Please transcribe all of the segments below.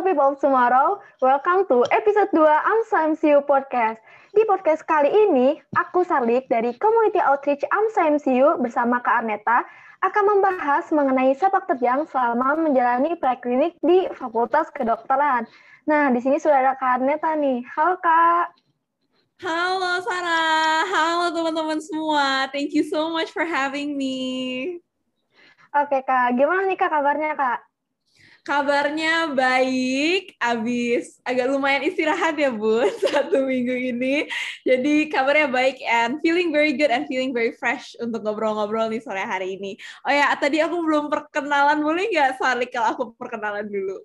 Hello people of tomorrow, welcome to episode 2 AMSA MCU Podcast. Di podcast kali ini, aku Sarlik dari Community Outreach AMSA MCU bersama Kak Arneta akan membahas mengenai sepak terjang selama menjalani preklinik di Fakultas Kedokteran. Nah, di sini sudah ada Kak Arneta nih. Halo Kak. Halo Sarah, halo teman-teman semua. Thank you so much for having me. Oke Kak, gimana nih Kak kabarnya Kak? Kabarnya baik, abis agak lumayan istirahat ya Bu satu minggu ini. Jadi kabarnya baik and feeling very good and feeling very fresh untuk ngobrol-ngobrol nih sore hari ini. Oh ya, tadi aku belum perkenalan, boleh nggak Salik kalau aku perkenalan dulu?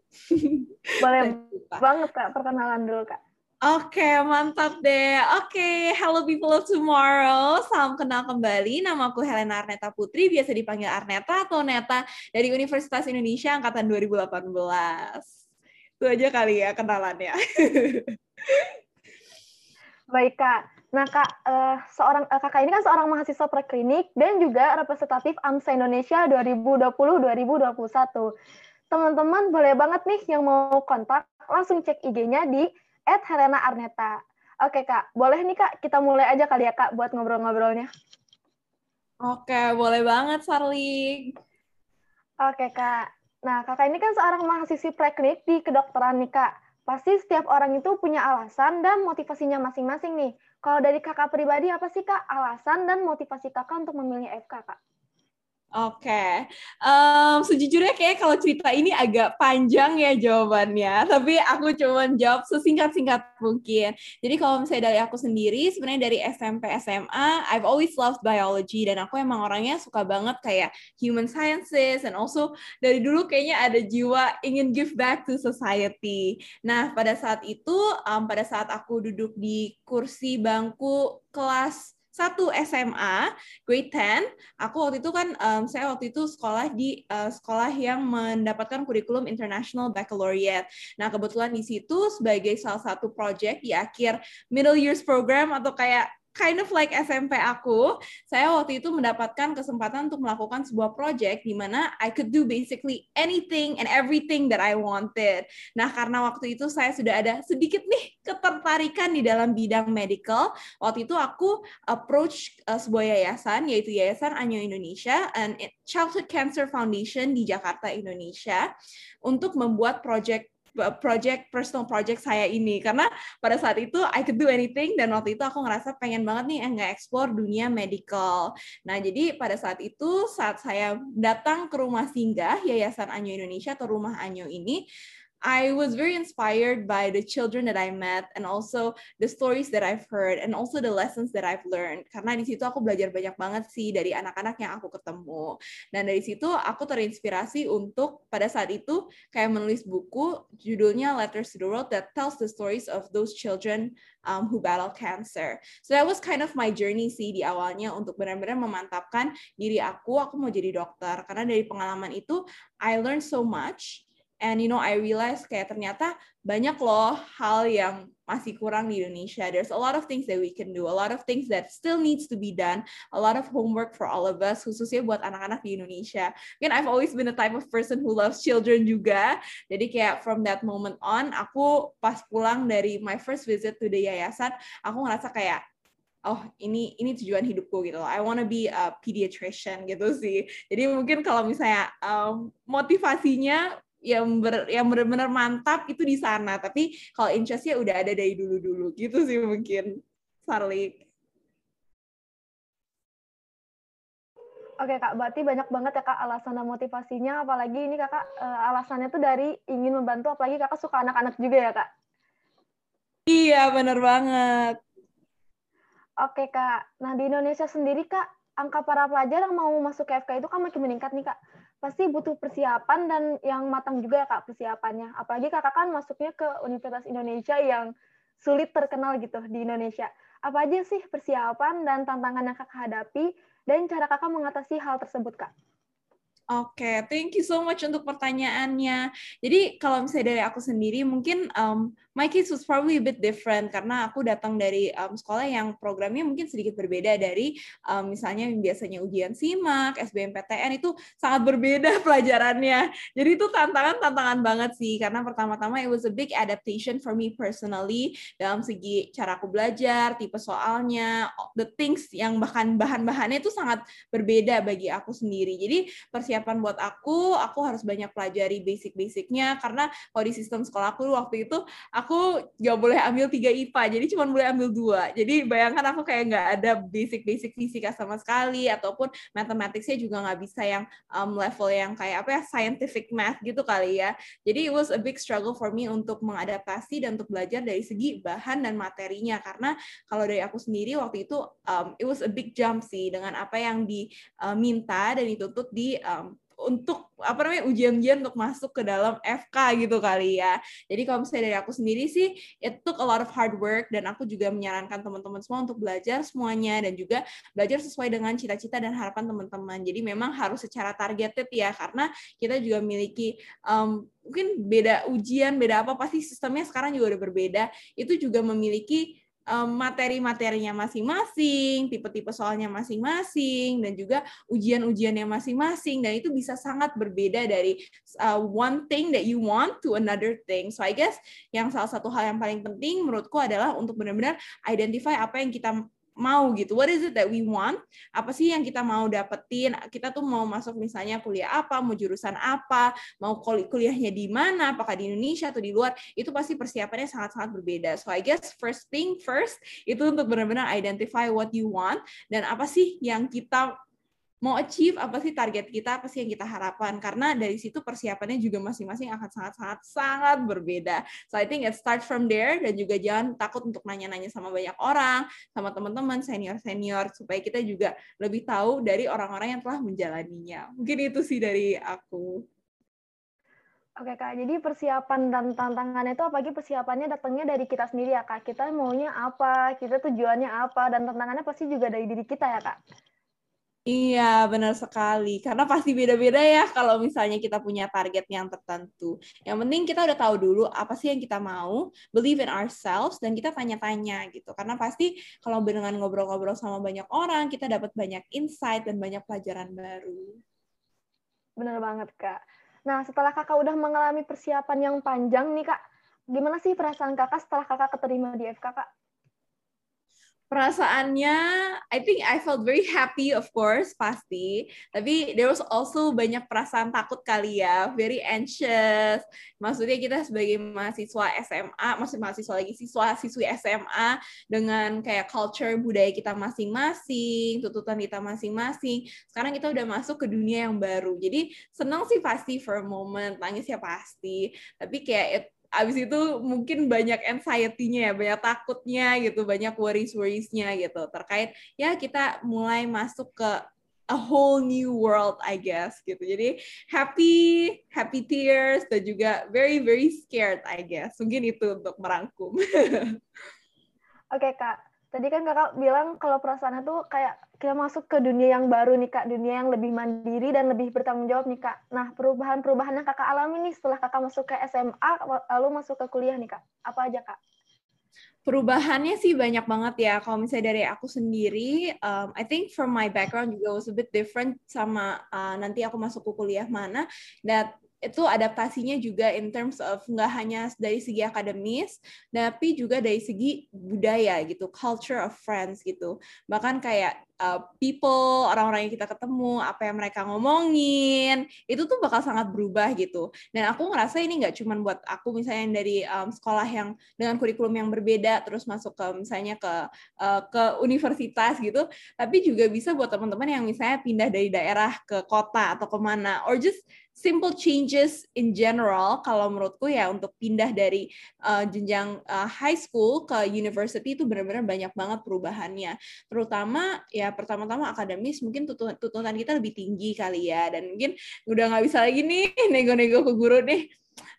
Boleh banget Kak, perkenalan dulu Kak. Oke, okay, mantap deh. Oke, okay, hello people of tomorrow. Salam kenal kembali. Nama aku Helena Arneta Putri, biasa dipanggil Arneta atau Neta dari Universitas Indonesia angkatan 2018. Itu aja kali ya kenalannya. Baik, Kak. Nah, Kak, uh, seorang uh, Kakak ini kan seorang mahasiswa preklinik dan juga representatif AMSA Indonesia 2020-2021. Teman-teman boleh banget nih yang mau kontak langsung cek IG-nya di at Helena Arneta. Oke Kak, boleh nih Kak, kita mulai aja kali ya Kak buat ngobrol-ngobrolnya. Oke, boleh banget Sarli. Oke Kak, nah Kakak ini kan seorang mahasiswi preklinik di kedokteran nih Kak. Pasti setiap orang itu punya alasan dan motivasinya masing-masing nih. Kalau dari kakak pribadi apa sih kak alasan dan motivasi kakak untuk memilih FK kak? Oke, okay. um, sejujurnya kayak kalau cerita ini agak panjang ya jawabannya, tapi aku cuma jawab sesingkat-singkat mungkin. Jadi kalau misalnya dari aku sendiri, sebenarnya dari SMP SMA, I've always loved biology dan aku emang orangnya suka banget kayak human sciences and also dari dulu kayaknya ada jiwa ingin give back to society. Nah pada saat itu, um, pada saat aku duduk di kursi bangku kelas satu SMA grade 10 aku waktu itu kan um, saya waktu itu sekolah di uh, sekolah yang mendapatkan kurikulum international baccalaureate. Nah kebetulan di situ sebagai salah satu project di akhir middle years program atau kayak kind of like SMP aku, saya waktu itu mendapatkan kesempatan untuk melakukan sebuah project di mana I could do basically anything and everything that I wanted. Nah, karena waktu itu saya sudah ada sedikit nih ketertarikan di dalam bidang medical, waktu itu aku approach uh, sebuah yayasan yaitu Yayasan Anyo Indonesia and Childhood Cancer Foundation di Jakarta, Indonesia untuk membuat project project personal project saya ini karena pada saat itu I could do anything dan waktu itu aku ngerasa pengen banget nih nge-explore dunia medical. Nah, jadi pada saat itu saat saya datang ke rumah singgah Yayasan Anyo Indonesia atau Rumah Anyo ini I was very inspired by the children that I met and also the stories that I've heard and also the lessons that I've learned. Karena di situ aku belajar banyak banget sih dari anak-anak yang aku ketemu. Dan dari situ aku terinspirasi untuk pada saat itu kayak menulis buku judulnya Letters to the World that tells the stories of those children um, who battle cancer. So that was kind of my journey sih di awalnya untuk benar-benar memantapkan diri aku, aku mau jadi dokter. Karena dari pengalaman itu, I learned so much and you know I realize kayak ternyata banyak loh hal yang masih kurang di Indonesia. There's a lot of things that we can do, a lot of things that still needs to be done, a lot of homework for all of us, khususnya buat anak-anak di Indonesia. Again, I've always been the type of person who loves children juga. Jadi kayak from that moment on, aku pas pulang dari my first visit to the yayasan, aku ngerasa kayak oh ini ini tujuan hidupku gitu loh. I wanna be a pediatrician gitu sih. Jadi mungkin kalau misalnya um, motivasinya yang ber, yang benar-benar mantap itu di sana. Tapi kalau interestnya udah ada dari dulu-dulu gitu sih mungkin, Sarlik. Oke kak, berarti banyak banget ya kak alasan dan motivasinya, apalagi ini kakak uh, alasannya tuh dari ingin membantu, apalagi kakak suka anak-anak juga ya kak. Iya, bener banget. Oke kak, nah di Indonesia sendiri kak, angka para pelajar yang mau masuk ke FK itu kan makin meningkat nih kak pasti butuh persiapan dan yang matang juga ya kak persiapannya. Apalagi kakak kan masuknya ke Universitas Indonesia yang sulit terkenal gitu di Indonesia. Apa aja sih persiapan dan tantangan yang kakak hadapi dan cara kakak mengatasi hal tersebut kak? Oke, okay, thank you so much untuk pertanyaannya. Jadi kalau misalnya dari aku sendiri, mungkin um, my case was probably a bit different karena aku datang dari um, sekolah yang programnya mungkin sedikit berbeda dari um, misalnya biasanya ujian SIMAK, SBMPTN itu sangat berbeda pelajarannya. Jadi itu tantangan-tantangan banget sih karena pertama-tama it was a big adaptation for me personally dalam segi cara aku belajar, tipe soalnya, the things yang bahkan bahan-bahannya itu sangat berbeda bagi aku sendiri. Jadi persiapan buat aku, aku harus banyak pelajari basic-basicnya karena kalau di sistem sekolah aku waktu itu aku nggak boleh ambil tiga IPA, jadi cuma boleh ambil dua. Jadi bayangkan aku kayak nggak ada basic-basic fisika sama sekali, ataupun matematiknya juga nggak bisa yang um, level yang kayak apa ya scientific math gitu kali ya. Jadi it was a big struggle for me untuk mengadaptasi dan untuk belajar dari segi bahan dan materinya karena kalau dari aku sendiri waktu itu um, it was a big jump sih dengan apa yang diminta dan dituntut di um, untuk apa namanya ujian-ujian untuk masuk ke dalam FK gitu kali ya. Jadi kalau misalnya dari aku sendiri sih it took a lot of hard work dan aku juga menyarankan teman-teman semua untuk belajar semuanya dan juga belajar sesuai dengan cita-cita dan harapan teman-teman. Jadi memang harus secara targeted ya karena kita juga memiliki um, mungkin beda ujian, beda apa pasti sistemnya sekarang juga udah berbeda. Itu juga memiliki materi-materinya masing-masing, tipe-tipe soalnya masing-masing, dan juga ujian-ujiannya masing-masing, dan itu bisa sangat berbeda dari uh, one thing that you want to another thing. So I guess yang salah satu hal yang paling penting menurutku adalah untuk benar-benar identify apa yang kita mau gitu. What is it that we want? Apa sih yang kita mau dapetin? Kita tuh mau masuk misalnya kuliah apa, mau jurusan apa, mau kuliahnya di mana, apakah di Indonesia atau di luar, itu pasti persiapannya sangat-sangat berbeda. So I guess first thing first itu untuk benar-benar identify what you want dan apa sih yang kita mau achieve apa sih target kita, apa sih yang kita harapkan. Karena dari situ persiapannya juga masing-masing akan sangat-sangat sangat berbeda. So I think it start from there dan juga jangan takut untuk nanya-nanya sama banyak orang, sama teman-teman, senior-senior, supaya kita juga lebih tahu dari orang-orang yang telah menjalaninya. Mungkin itu sih dari aku. Oke kak, jadi persiapan dan tantangannya itu apalagi persiapannya datangnya dari kita sendiri ya kak. Kita maunya apa, kita tujuannya apa, dan tantangannya pasti juga dari diri kita ya kak. Iya, benar sekali. Karena pasti beda-beda ya kalau misalnya kita punya target yang tertentu. Yang penting kita udah tahu dulu apa sih yang kita mau, believe in ourselves, dan kita tanya-tanya gitu. Karena pasti kalau dengan ngobrol-ngobrol sama banyak orang, kita dapat banyak insight dan banyak pelajaran baru. Benar banget, Kak. Nah, setelah kakak udah mengalami persiapan yang panjang nih, Kak, gimana sih perasaan kakak setelah kakak keterima di FK, Kak? Perasaannya I think I felt very happy of course pasti. Tapi there was also banyak perasaan takut kali ya very anxious. Maksudnya kita sebagai mahasiswa SMA masih mahasiswa lagi siswa siswi SMA dengan kayak culture budaya kita masing-masing tuntutan kita masing-masing sekarang kita udah masuk ke dunia yang baru. Jadi senang sih pasti for a moment nangis ya pasti. Tapi kayak it abis itu mungkin banyak anxiety-nya ya, banyak takutnya gitu, banyak worries-worries-nya gitu terkait ya kita mulai masuk ke a whole new world I guess gitu. Jadi happy, happy tears dan juga very very scared I guess. Mungkin itu untuk merangkum. Oke okay, Kak, Tadi kan kakak bilang kalau perasaannya tuh kayak kita masuk ke dunia yang baru nih kak, dunia yang lebih mandiri dan lebih bertanggung jawab nih kak. Nah perubahan-perubahan yang kakak alami nih setelah kakak masuk ke SMA lalu masuk ke kuliah nih kak, apa aja kak? Perubahannya sih banyak banget ya. Kalau misalnya dari aku sendiri, um, I think from my background juga was a bit different sama uh, nanti aku masuk ke kuliah mana. That itu adaptasinya juga in terms of nggak hanya dari segi akademis, tapi juga dari segi budaya gitu, culture of friends gitu. Bahkan kayak uh, people, orang-orang yang kita ketemu, apa yang mereka ngomongin, itu tuh bakal sangat berubah gitu. Dan aku ngerasa ini nggak cuma buat aku misalnya dari um, sekolah yang dengan kurikulum yang berbeda, terus masuk ke misalnya ke uh, ke universitas gitu, tapi juga bisa buat teman-teman yang misalnya pindah dari daerah ke kota atau ke mana, or just simple changes in general kalau menurutku ya untuk pindah dari uh, jenjang uh, high school ke university itu benar-benar banyak banget perubahannya. Terutama ya pertama-tama akademis mungkin tuntutan kita lebih tinggi kali ya dan mungkin udah nggak bisa lagi nih nego-nego ke guru deh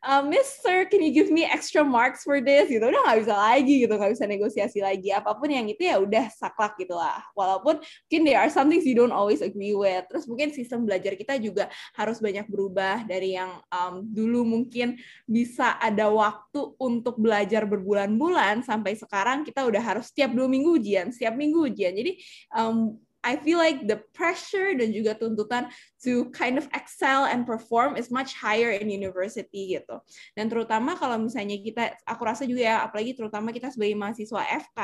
uh, Mister, can you give me extra marks for this? Gitu, udah nggak bisa lagi gitu, nggak bisa negosiasi lagi. Apa pun yang itu ya udah saklak gitu lah. Walaupun mungkin there are some things you don't always agree with. Terus mungkin sistem belajar kita juga harus banyak berubah dari yang um, dulu mungkin bisa ada waktu untuk belajar berbulan-bulan sampai sekarang kita udah harus setiap dua minggu ujian, setiap minggu ujian. Jadi um, I feel like the pressure dan juga tuntutan to kind of excel and perform is much higher in university gitu. Dan terutama kalau misalnya kita, aku rasa juga ya, apalagi terutama kita sebagai mahasiswa FK,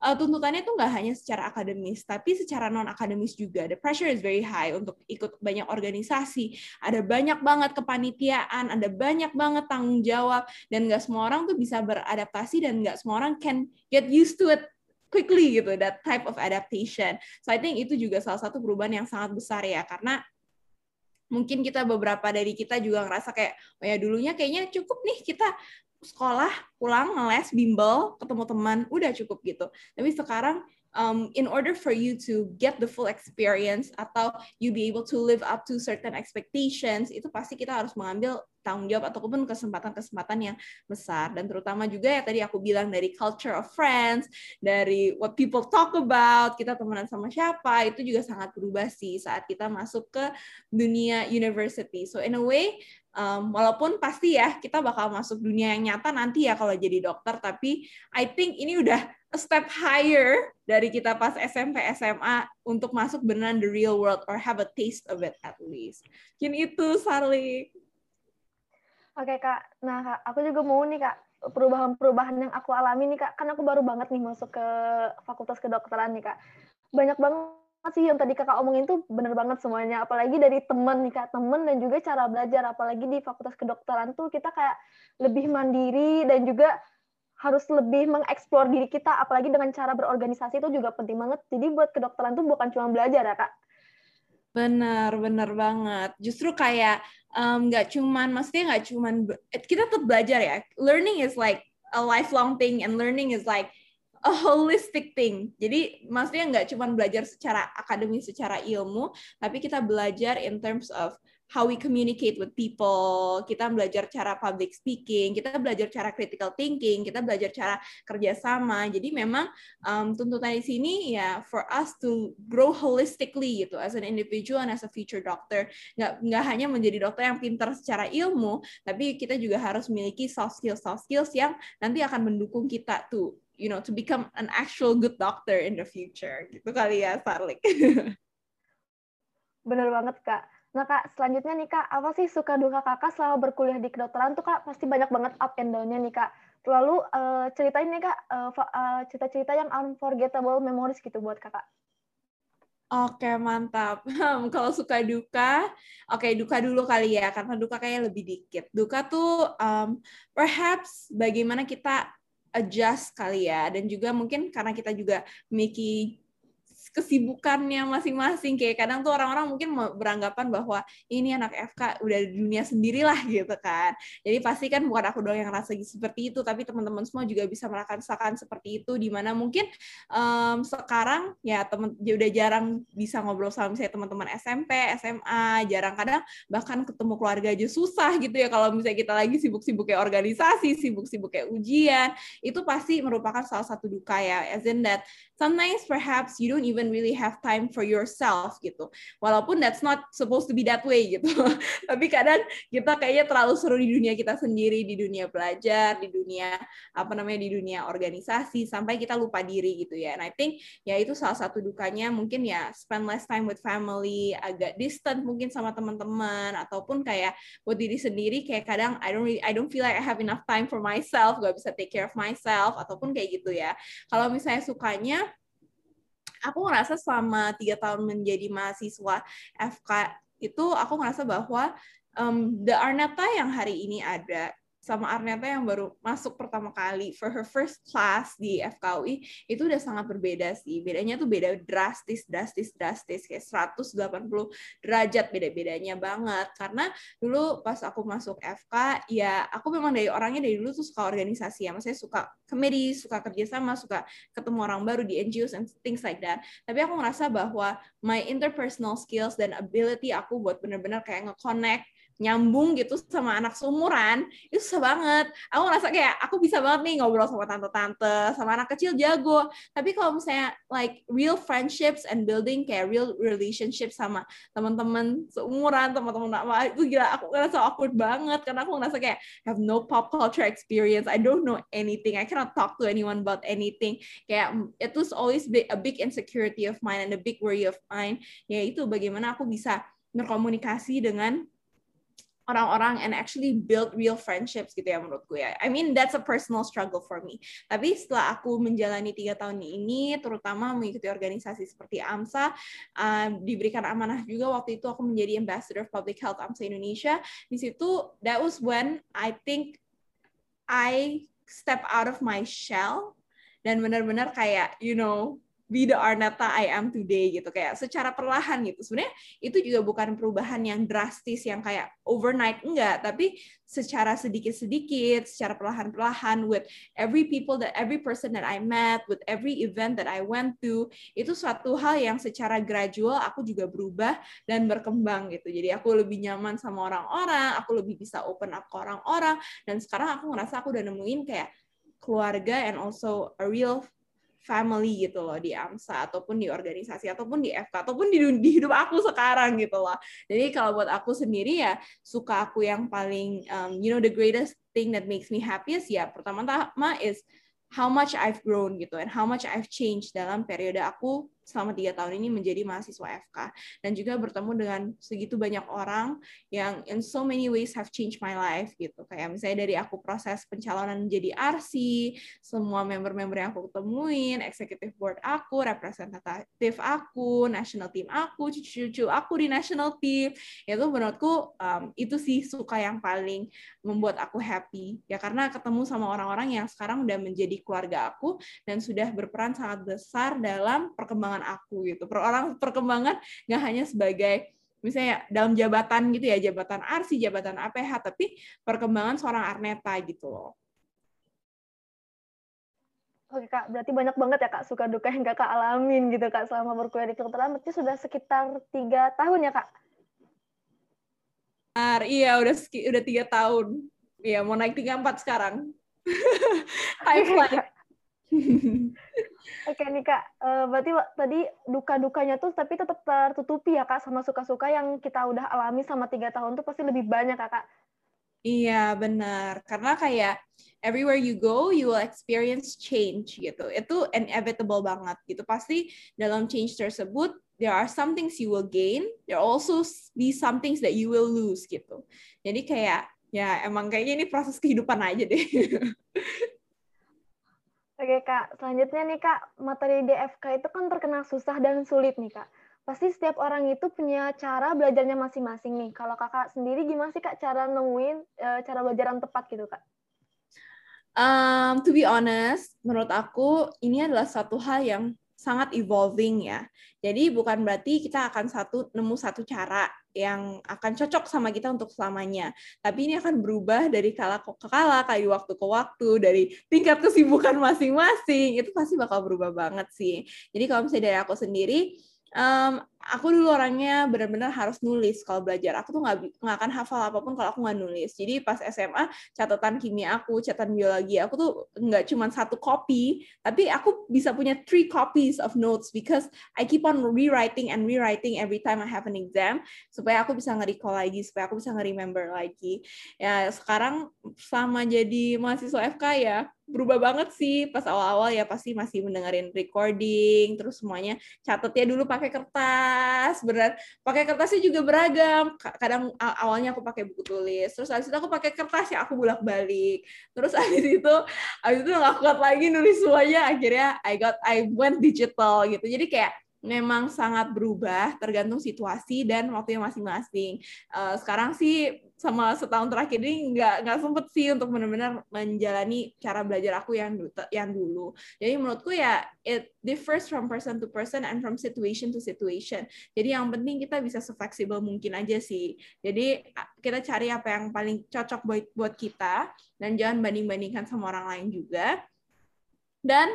uh, tuntutannya tuh nggak hanya secara akademis, tapi secara non akademis juga. The pressure is very high untuk ikut banyak organisasi, ada banyak banget kepanitiaan, ada banyak banget tanggung jawab, dan nggak semua orang tuh bisa beradaptasi dan nggak semua orang can get used to it quickly gitu that type of adaptation. So I think itu juga salah satu perubahan yang sangat besar ya karena mungkin kita beberapa dari kita juga ngerasa kayak oh ya dulunya kayaknya cukup nih kita sekolah pulang ngeles bimbel ketemu teman udah cukup gitu tapi sekarang um, in order for you to get the full experience atau you be able to live up to certain expectations itu pasti kita harus mengambil tanggung jawab ataupun kesempatan-kesempatan yang besar. Dan terutama juga ya tadi aku bilang dari culture of friends dari what people talk about kita temenan sama siapa itu juga sangat berubah sih saat kita masuk ke dunia university. So in a way um, walaupun pasti ya kita bakal masuk dunia yang nyata nanti ya kalau jadi dokter tapi I think ini udah a step higher dari kita pas SMP SMA untuk masuk beneran the real world or have a taste of it at least. Mungkin itu Sarli. Oke kak, nah kak, aku juga mau nih kak perubahan-perubahan yang aku alami nih kak, kan aku baru banget nih masuk ke fakultas kedokteran nih kak. Banyak banget sih yang tadi kakak omongin tuh bener banget semuanya, apalagi dari temen nih kak, temen dan juga cara belajar, apalagi di fakultas kedokteran tuh kita kayak lebih mandiri dan juga harus lebih mengeksplor diri kita, apalagi dengan cara berorganisasi itu juga penting banget. Jadi buat kedokteran tuh bukan cuma belajar ya kak. Benar, benar banget. Justru kayak nggak um, cuman, maksudnya nggak cuman kita tetap belajar ya. Learning is like a lifelong thing, and learning is like a holistic thing. Jadi maksudnya nggak cuma belajar secara akademis, secara ilmu, tapi kita belajar in terms of how we communicate with people, kita belajar cara public speaking, kita belajar cara critical thinking, kita belajar cara kerjasama. Jadi memang um, tuntutan di sini ya for us to grow holistically gitu as an individual and as a future doctor. Nggak nggak hanya menjadi dokter yang pintar secara ilmu, tapi kita juga harus memiliki soft skills soft skills yang nanti akan mendukung kita tuh you know to become an actual good doctor in the future gitu kali ya Sarlik. Bener banget kak Nah kak, selanjutnya nih kak, apa sih suka duka kakak selama berkuliah di kedokteran tuh kak pasti banyak banget up and down-nya nih kak. Lalu uh, ceritain nih kak, uh, cerita-cerita yang unforgettable memories gitu buat kakak. Oke, mantap. Kalau suka duka, oke duka dulu kali ya, karena duka kayak lebih dikit. Duka tuh um, perhaps bagaimana kita adjust kali ya, dan juga mungkin karena kita juga memiliki kesibukannya masing-masing. Kayak kadang tuh orang-orang mungkin beranggapan bahwa ini anak FK udah di dunia sendirilah gitu kan. Jadi pasti kan bukan aku doang yang rasa seperti itu tapi teman-teman semua juga bisa merasakan seperti itu. Di mana mungkin um, sekarang ya teman ya udah jarang bisa ngobrol sama misalnya teman-teman SMP SMA jarang. Kadang bahkan ketemu keluarga aja susah gitu ya kalau misalnya kita lagi sibuk-sibuk kayak organisasi sibuk-sibuk kayak ujian. Itu pasti merupakan salah satu duka ya as in that sometimes perhaps you don't even really have time for yourself gitu. Walaupun that's not supposed to be that way gitu. Tapi kadang kita kayaknya terlalu seru di dunia kita sendiri, di dunia belajar, di dunia apa namanya di dunia organisasi sampai kita lupa diri gitu ya. And I think ya itu salah satu dukanya mungkin ya spend less time with family, agak distant mungkin sama teman-teman ataupun kayak buat diri sendiri kayak kadang I don't really, I don't feel like I have enough time for myself, gak bisa take care of myself ataupun kayak gitu ya. Kalau misalnya sukanya aku ngerasa selama tiga tahun menjadi mahasiswa FK itu aku ngerasa bahwa um, the Arneta yang hari ini ada sama Arneta yang baru masuk pertama kali for her first class di FKUI itu udah sangat berbeda sih. Bedanya tuh beda drastis, drastis, drastis kayak 180 derajat beda-bedanya banget. Karena dulu pas aku masuk FK ya aku memang dari orangnya dari dulu tuh suka organisasi ya. Maksudnya suka committee, suka kerjasama, suka ketemu orang baru di NGOs and things like that. Tapi aku ngerasa bahwa my interpersonal skills dan ability aku buat bener-bener kayak nge-connect nyambung gitu sama anak seumuran itu susah banget. Aku ngerasa kayak aku bisa banget nih ngobrol sama tante-tante sama anak kecil jago. Tapi kalau misalnya like real friendships and building kayak real relationship sama teman-teman seumuran teman-teman apa itu gila aku ngerasa awkward banget. Karena aku ngerasa kayak have no pop culture experience. I don't know anything. I cannot talk to anyone about anything. Kayak it was always a big insecurity of mine and a big worry of mine. Yaitu bagaimana aku bisa berkomunikasi dengan orang-orang and actually build real friendships gitu ya menurutku ya. I mean that's a personal struggle for me. Tapi setelah aku menjalani tiga tahun ini, terutama mengikuti organisasi seperti AMSA, uh, diberikan amanah juga waktu itu aku menjadi ambassador of public health AMSA Indonesia. Di situ that was when I think I step out of my shell dan benar-benar kayak you know be the Arnetta I am today gitu. Kayak secara perlahan gitu. Sebenarnya itu juga bukan perubahan yang drastis yang kayak overnight enggak. Tapi secara sedikit-sedikit secara perlahan-perlahan with every people that every person that I met with every event that I went to itu suatu hal yang secara gradual aku juga berubah dan berkembang gitu. Jadi aku lebih nyaman sama orang-orang aku lebih bisa open up ke orang-orang. Dan sekarang aku ngerasa aku udah nemuin kayak keluarga and also a real family gitu loh di AMSA ataupun di organisasi ataupun di FK ataupun di, di hidup aku sekarang gitu loh. Jadi kalau buat aku sendiri ya suka aku yang paling um, you know the greatest thing that makes me happiest ya pertama-tama is how much I've grown gitu and how much I've changed dalam periode aku selama tiga tahun ini menjadi mahasiswa FK dan juga bertemu dengan segitu banyak orang yang in so many ways have changed my life gitu. Kayak misalnya dari aku proses pencalonan menjadi RC semua member-member yang aku ketemuin executive board aku representatif aku national team aku cucu-cucu aku di national team itu menurutku um, itu sih suka yang paling membuat aku happy. Ya karena ketemu sama orang-orang yang sekarang udah menjadi keluarga aku dan sudah berperan sangat besar dalam perkembangan perkembangan aku gitu. Per orang perkembangan nggak hanya sebagai misalnya dalam jabatan gitu ya, jabatan arsi, jabatan APH, tapi perkembangan seorang Arneta gitu loh. Oke kak, berarti banyak banget ya kak suka duka yang kakak alamin gitu kak selama berkuliah di kedokteran. Berarti sudah sekitar tiga tahun ya kak? Benar, iya udah udah tiga tahun. Iya mau naik tiga empat sekarang. Time flies. Oke nih kak, uh, berarti tadi duka-dukanya tuh tapi tetap tertutupi ya kak sama suka-suka yang kita udah alami sama tiga tahun tuh pasti lebih banyak kak. Iya benar, karena kayak everywhere you go you will experience change gitu. Itu inevitable banget gitu. Pasti dalam change tersebut there are some things you will gain, there also be some things that you will lose gitu. Jadi kayak ya emang kayaknya ini proses kehidupan aja deh. Oke Kak, selanjutnya nih Kak, materi DFK itu kan terkenal susah dan sulit nih Kak. Pasti setiap orang itu punya cara belajarnya masing-masing nih. Kalau Kakak sendiri gimana sih Kak cara nemuin e, cara belajar yang tepat gitu Kak? Um, to be honest, menurut aku ini adalah satu hal yang sangat evolving ya. Jadi bukan berarti kita akan satu nemu satu cara yang akan cocok sama kita untuk selamanya. Tapi ini akan berubah dari kala ke kala, dari waktu ke waktu, dari tingkat kesibukan masing-masing. Itu pasti bakal berubah banget sih. Jadi kalau misalnya dari aku sendiri, um, aku dulu orangnya benar-benar harus nulis kalau belajar. Aku tuh nggak nggak akan hafal apa pun kalau aku nggak nulis. Jadi pas SMA catatan kimia aku, catatan biologi aku tuh nggak cuma satu copy, tapi aku bisa punya three copies of notes because I keep on rewriting and rewriting every time I have an exam supaya aku bisa nge-recall lagi, supaya aku bisa nge-remember lagi. Ya sekarang sama jadi mahasiswa FK ya berubah banget sih. Pas awal-awal ya pasti masih mendengarin recording terus semuanya catatnya dulu pakai kertas benar pakai kertasnya juga beragam. Kadang awalnya aku pakai buku tulis terus habis itu aku pakai kertas ya aku bolak balik terus habis itu habis itu nggak kuat lagi nulis semuanya. Akhirnya I got I went digital gitu. Jadi kayak memang sangat berubah tergantung situasi dan waktunya masing-masing. Uh, sekarang sih sama setahun terakhir ini nggak nggak sempet sih untuk benar-benar menjalani cara belajar aku yang yang dulu. Jadi menurutku ya it differs from person to person and from situation to situation. Jadi yang penting kita bisa sefleksibel mungkin aja sih. Jadi kita cari apa yang paling cocok buat buat kita dan jangan banding-bandingkan sama orang lain juga. Dan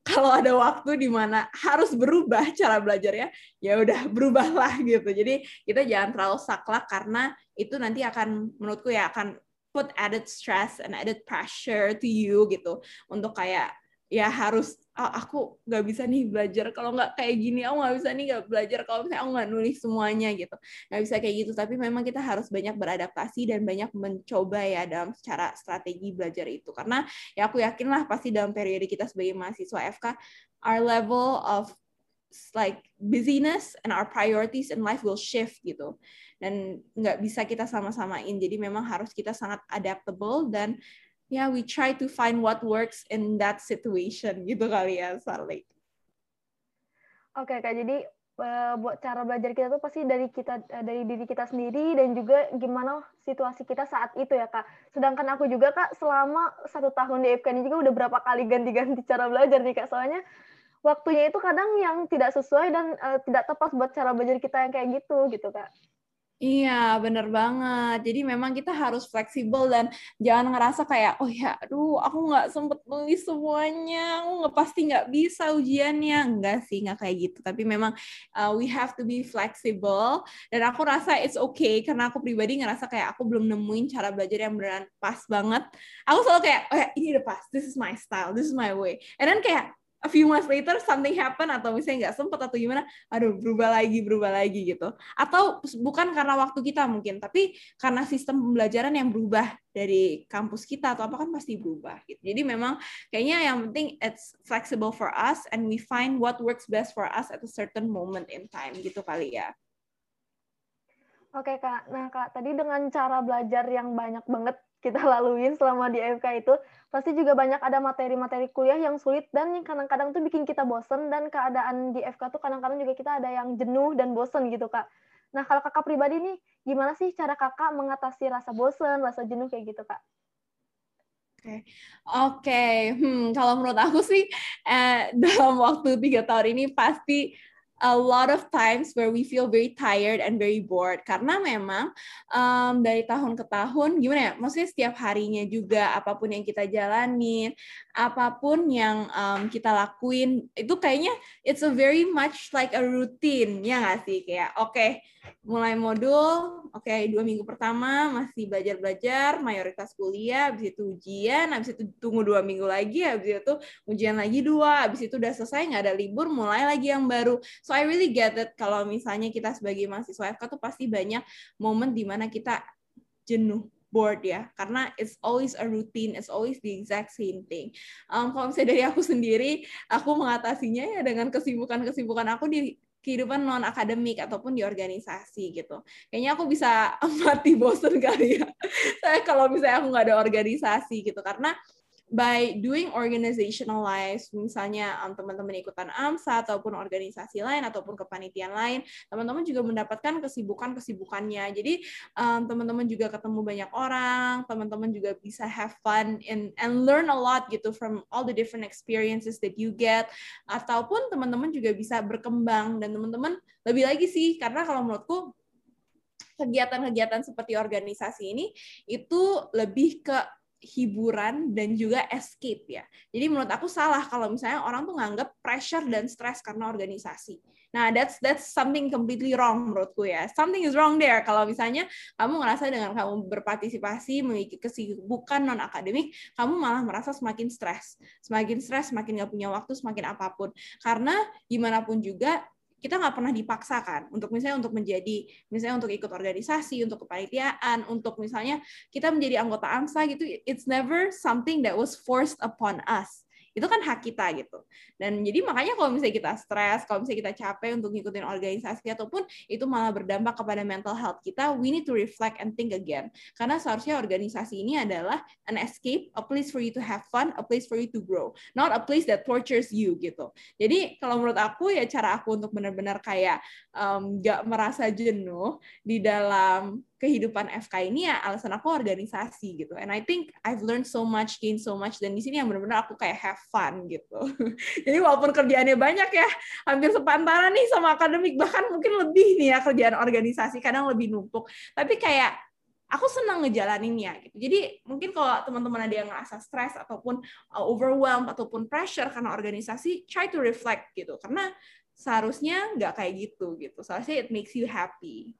kalau ada waktu di mana harus berubah cara belajarnya, ya udah berubahlah gitu. Jadi kita jangan terlalu saklek karena itu nanti akan menurutku ya akan put added stress and added pressure to you gitu untuk kayak ya harus oh, aku nggak bisa nih belajar. Kalau nggak kayak gini aku nggak bisa nih nggak belajar. Kalau misalnya aku nggak nulis semuanya gitu. Nggak bisa kayak gitu. Tapi memang kita harus banyak beradaptasi dan banyak mencoba ya dalam cara strategi belajar itu. Karena ya aku yakin lah pasti dalam periode kita sebagai mahasiswa FK our level of like busyness and our priorities in life will shift gitu. Dan nggak bisa kita sama-samain. Jadi memang harus kita sangat adaptable dan yeah we try to find what works in that situation gitu kali ya Sally. Oke okay, kak jadi uh, buat cara belajar kita tuh pasti dari kita uh, dari diri kita sendiri dan juga gimana situasi kita saat itu ya kak. Sedangkan aku juga kak selama satu tahun di FK ini juga udah berapa kali ganti-ganti cara belajar nih kak. Soalnya waktunya itu kadang yang tidak sesuai dan uh, tidak tepat buat cara belajar kita yang kayak gitu gitu kak. Iya, bener banget. Jadi memang kita harus fleksibel dan jangan ngerasa kayak, oh ya, aduh, aku nggak sempet nulis semuanya, aku nggak pasti nggak bisa ujiannya. Enggak sih, nggak kayak gitu. Tapi memang uh, we have to be flexible. Dan aku rasa it's okay, karena aku pribadi ngerasa kayak aku belum nemuin cara belajar yang beneran pas banget. Aku selalu kayak, oh ya, ini udah pas, this is my style, this is my way. And then kayak, a few months later something happen atau misalnya nggak sempet atau gimana, aduh berubah lagi berubah lagi gitu. Atau bukan karena waktu kita mungkin, tapi karena sistem pembelajaran yang berubah dari kampus kita atau apa kan pasti berubah gitu. Jadi memang kayaknya yang penting it's flexible for us and we find what works best for us at a certain moment in time gitu kali ya. Oke kak, nah kak tadi dengan cara belajar yang banyak banget kita laluin selama di FK itu pasti juga banyak ada materi-materi kuliah yang sulit dan yang kadang-kadang tuh bikin kita bosen dan keadaan di FK tuh kadang-kadang juga kita ada yang jenuh dan bosen gitu kak. Nah kalau kakak pribadi nih gimana sih cara kakak mengatasi rasa bosen, rasa jenuh kayak gitu kak? Oke, okay. Okay. Hmm, kalau menurut aku sih eh, dalam waktu tiga tahun ini pasti a lot of times where we feel very tired and very bored. Karena memang um, dari tahun ke tahun gimana ya maksudnya setiap harinya juga apa pun yang kita jalanin apa pun yang um, kita lakuin itu kayaknya it's a very much like a routine ya nggak sih? Kayak oke okay, mulai modul oke okay, dua minggu pertama masih belajar belajar mayoritas kuliah habis itu ujian habis itu tunggu dua minggu lagi habis itu ujian lagi dua habis itu udah selesai nggak ada libur mulai lagi yang baru. So I really get it kalau misalnya kita sebagai mahasiswa FK tuh pasti banyak momen di mana kita jenuh bored ya. Karena it's always a routine it's always the exact same thing. Um, kalau misalnya dari aku sendiri aku mengatasinya ya dengan kesibukan-kesibukan aku di kehidupan non akademik ataupun di organisasi gitu. Kayaknya aku bisa mati bosen kali ya. Saya kalau misalnya aku nggak ada organisasi gitu. Karena by doing organizationalized, misalnya um, teman-teman ikutan AMSA ataupun organisasi lain ataupun kepanitiaan lain, teman-teman juga mendapatkan kesibukan-kesibukannya. Jadi um, teman-teman juga ketemu banyak orang, teman-teman juga bisa have fun and and learn a lot gitu from all the different experiences that you get. Ataupun teman-teman juga bisa berkembang dan teman-teman lebih lagi sih karena kalau menurutku kegiatan-kegiatan seperti organisasi ini itu lebih ke hiburan dan juga escape ya. Jadi menurut aku salah kalau misalnya orang tuh nganggap pressure dan stress karena organisasi. Nah, that's that's something completely wrong menurutku ya. Something is wrong there kalau misalnya kamu ngerasa dengan kamu berpartisipasi memiliki kesibukan non akademik, kamu malah merasa semakin stres. Semakin stres, semakin nggak punya waktu, semakin apa pun. Karena gimana pun juga kita nggak pernah dipaksakan untuk misalnya untuk menjadi misalnya untuk ikut organisasi untuk kepanitiaan untuk misalnya kita menjadi anggota AMSA gitu it's never something that was forced upon us itu kan hak kita gitu. Dan jadi makanya kalau misalnya kita stres, kalau misalnya kita capek untuk ngikutin organisasi ataupun itu malah berdampak kepada mental health kita, we need to reflect and think again. Karena seharusnya organisasi ini adalah an escape, a place for you to have fun, a place for you to grow, not a place that tortures you gitu. Jadi kalau menurut aku ya cara aku untuk benar-benar kayak um, gak merasa jenuh di dalam kehidupan FK ini ya alasan aku organisasi gitu. And I think I've learned so much, gain so much dan di sini yang benar-benar aku kayak have fun gitu. Jadi walaupun kerjaannya banyak ya, hampir sepantaran nih sama akademik bahkan mungkin lebih nih ya kerjaan organisasi kadang lebih numpuk. Tapi kayak aku senang ngejalaninnya gitu. Jadi mungkin kalau teman-teman ada yang ngerasa stres ataupun uh, overwhelmed ataupun pressure karena organisasi, try to reflect gitu. Karena seharusnya nggak kayak gitu gitu. Seharusnya it makes you happy.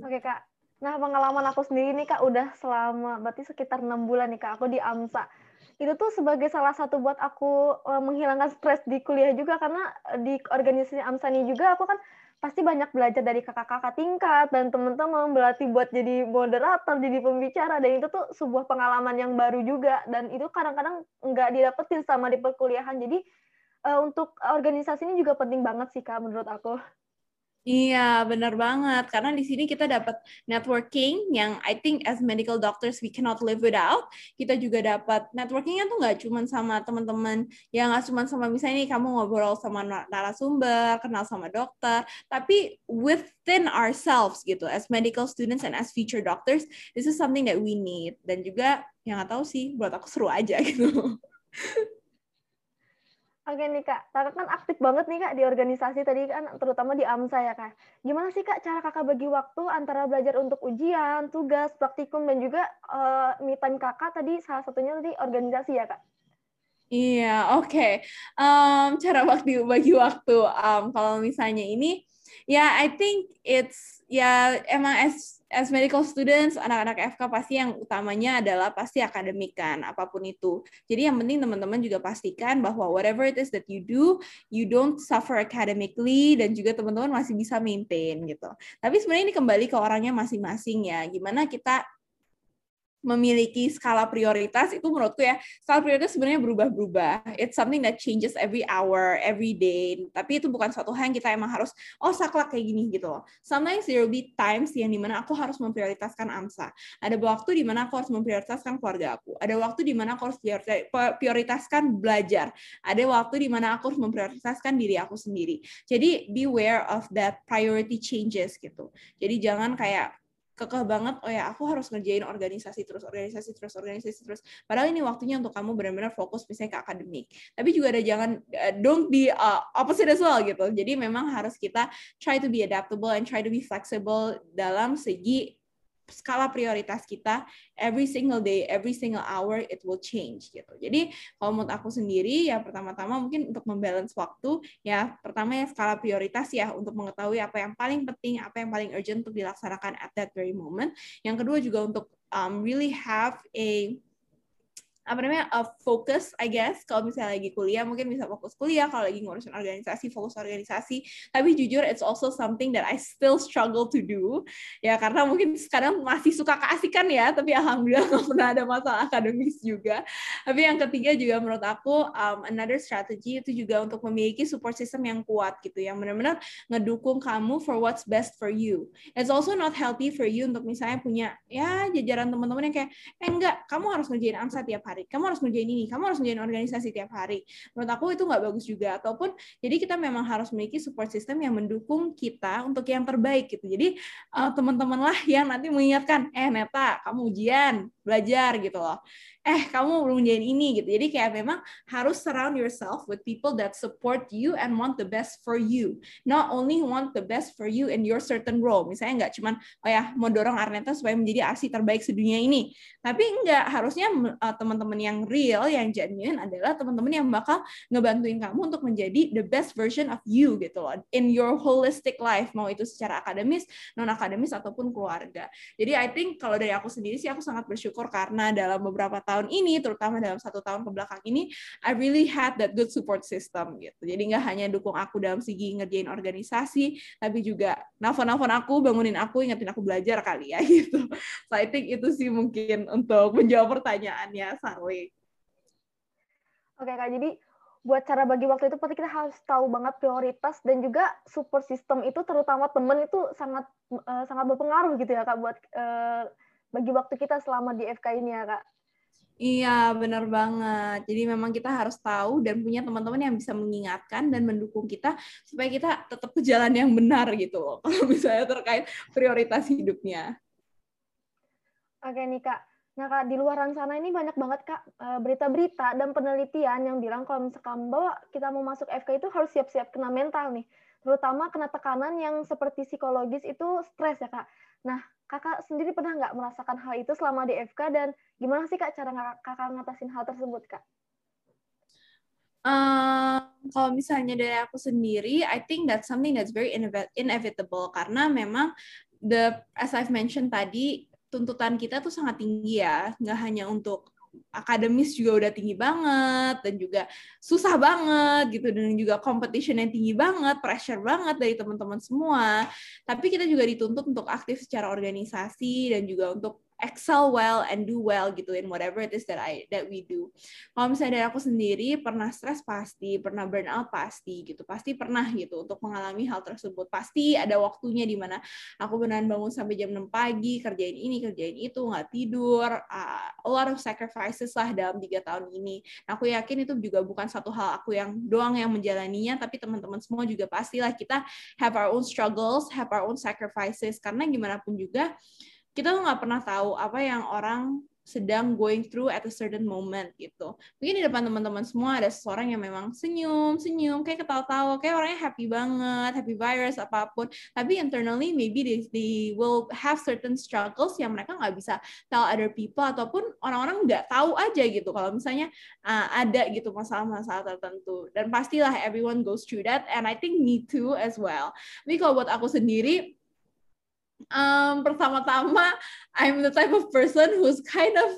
Oke okay, kak. Nah pengalaman aku sendiri nih kak udah selama berarti sekitar enam bulan nih kak aku di AMSA. Itu tuh sebagai salah satu buat aku uh, menghilangkan stres di kuliah juga karena di organisasi AMSA ini juga aku kan pasti banyak belajar dari kakak-kakak tingkat dan teman-teman berlatih buat jadi moderator, jadi pembicara dan itu tuh sebuah pengalaman yang baru juga dan itu kadang-kadang nggak didapetin sama di perkuliahan. Jadi uh, untuk organisasi ini juga penting banget sih kak menurut aku. Iya, benar banget. Karena di sini kita dapat networking yang I think as medical doctors we cannot live without. Kita juga dapat networkingnya tuh nggak cuma sama teman-teman, yang nggak cuma sama misalnya nih kamu ngobrol sama narasumber, kenal sama dokter, tapi within ourselves gitu, as medical students and as future doctors, this is something that we need. Dan juga yang nggak tahu sih, buat aku seru aja gitu. Oke nih Kak, Kakak kan aktif banget nih Kak di organisasi tadi kan, terutama di AMSA ya Kak. Gimana sih Kak cara Kakak bagi waktu antara belajar untuk ujian, tugas, praktikum, dan juga uh, me Kakak tadi salah satunya tadi organisasi ya Kak? Iya, oke. Okay. Um, cara bagi bagi waktu, um, kalau misalnya ini, ya I think it's ya emang as as medical students, anak-anak FK pasti yang utamanya adalah pasti akademik kan, apa pun itu. Jadi yang penting teman-teman juga pastikan bahwa whatever it is that you do, you don't suffer academically dan juga teman-teman masih bisa maintain gitu. Tapi sebenarnya ini kembali ke orangnya masing-masing ya. Gimana kita memiliki skala prioritas itu menurutku ya skala prioritas sebenarnya berubah-berubah. It's something that changes every hour, every day. Tapi itu bukan suatu hal yang kita emang harus oh saklek kayak gini gitu loh. Sometimes there will be times yang di mana aku harus memprioritaskan AMSA. Ada waktu di mana aku harus memprioritaskan keluarga aku. Ada waktu di mana aku harus prioritaskan belajar. Ada waktu di mana aku harus memprioritaskan diri aku sendiri. Jadi beware of that priority changes gitu. Jadi jangan kayak kekeh banget oh ya aku harus ngerjain organisasi terus organisasi terus organisasi terus. Padahal ini waktunya untuk kamu benar-benar fokus misalnya ke akademik. Tapi juga ada jangan uh, don't be uh, opposite as well gitu. Jadi memang harus kita try to be adaptable and try to be flexible dalam segi skala prioritas kita every single day, every single hour it will change gitu. Jadi kalau menurut aku sendiri ya pertama-tama mungkin untuk membalance waktu ya pertama ya skala prioritas ya untuk mengetahui apa yang paling penting, apa yang paling urgent untuk dilaksanakan at that very moment. Yang kedua juga untuk um, really have a apa namanya uh, fokus I guess. Kalau misalnya lagi kuliah mungkin bisa fokus kuliah. Kalau lagi ngurusin organisasi fokus organisasi. Tapi jujur it's also something that I still struggle to do. Ya karena mungkin sekarang masih suka keasikan ya. Tapi alhamdulillah nggak pernah ada masalah akademis juga. Tapi yang ketiga juga menurut aku um, another strategy itu juga untuk memiliki support system yang kuat gitu. Yang benar-benar ngedukung kamu for what's best for you. It's also not healthy for you untuk misalnya punya ya jajaran teman-teman yang kayak eh enggak. Kamu harus ngerjain AMSA tiap hari hari. Kamu harus ngerjain ini kamu harus ngerjain organisasi tiap hari. Menurut aku itu nggak bagus juga. Ataupun jadi kita memang harus memiliki support system yang mendukung kita untuk yang terbaik gitu. Jadi uh, teman-teman lah yang nanti mengingatkan eh Neta kamu ujian belajar gitu loh. Eh kamu belum jadi ini gitu. Jadi kayak memang harus surround yourself with people that support you and want the best for you. Not only want the best for you in your certain role. Misalnya nggak cuman oh ya mau dorong Arneta supaya menjadi arsi terbaik sedunia ini. Tapi enggak harusnya uh, teman-teman yang real yang genuine adalah teman-teman yang bakal ngebantuin kamu untuk menjadi the best version of you gitu loh. In your holistic life mau itu secara akademis non akademis ataupun keluarga. Jadi I think kalau dari aku sendiri sih aku sangat bersyukur karena dalam beberapa tahun ini, terutama dalam satu tahun ke belakang ini, I really had that good support system gitu. Jadi nggak hanya dukung aku dalam segi ngerjain organisasi, tapi juga nelfon-nelfon aku, bangunin aku, ingetin aku belajar kali ya gitu. So I think itu sih mungkin untuk menjawab pertanyaannya Sarwi. Oke kak, jadi buat cara bagi waktu itu pasti kita harus tahu banget prioritas dan juga support system itu terutama temen itu sangat uh, sangat berpengaruh gitu ya kak buat uh, bagi waktu kita selama di FK ini ya kak. Iya, benar banget. Jadi memang kita harus tahu dan punya teman-teman yang bisa mengingatkan dan mendukung kita supaya kita tetap ke jalan yang benar gitu loh. Kalau misalnya terkait prioritas hidupnya. Oke nih Kak. Nah Kak, di luar sana ini banyak banget Kak eh, berita-berita dan penelitian yang bilang kalau misalkan bahwa kita mau masuk FK itu harus siap-siap kena mental nih. Terutama kena tekanan yang seperti psikologis itu stres ya Kak. Nah, kakak sendiri pernah nggak merasakan hal itu selama di FK dan gimana sih kak cara kakak ngatasin hal tersebut kak? Um, kalau misalnya dari aku sendiri, I think that's something that's very inevitable karena memang the as I've mentioned tadi tuntutan kita tuh sangat tinggi ya, nggak hanya untuk akademis juga udah tinggi banget dan juga susah banget gitu dan juga competition yang tinggi banget, pressure banget dari teman-teman semua. Tapi kita juga dituntut untuk aktif secara organisasi dan juga untuk excel well and do well gitu in whatever it is that I that we do. Kalau misalnya dari aku sendiri pernah stres pasti, pernah burnout pasti gitu, pasti pernah gitu untuk mengalami hal tersebut. Pasti ada waktunya di mana aku benar bangun sampai jam 6 pagi kerjain ini kerjain itu nggak tidur, uh, a lot of sacrifices lah dalam tiga tahun ini. Nah, aku yakin itu juga bukan satu hal aku yang doang yang menjalaninya, tapi teman-teman semua juga pastilah kita have our own struggles, have our own sacrifices karena gimana pun juga kita tuh nggak pernah tahu apa yang orang sedang going through at a certain moment gitu. Mungkin di depan teman-teman semua ada seseorang yang memang senyum, senyum, kayak ketawa-tawa, kayak orangnya happy banget, happy virus apa pun. Tapi internally maybe they, they will have certain struggles yang mereka nggak bisa tell other people ataupun orang-orang nggak tahu aja gitu. Kalau misalnya uh, ada gitu masalah-masalah tertentu. Dan pastilah everyone goes through that and I think me too as well. Tapi kalau buat aku sendiri um, pertama-tama I'm the type of person who's kind of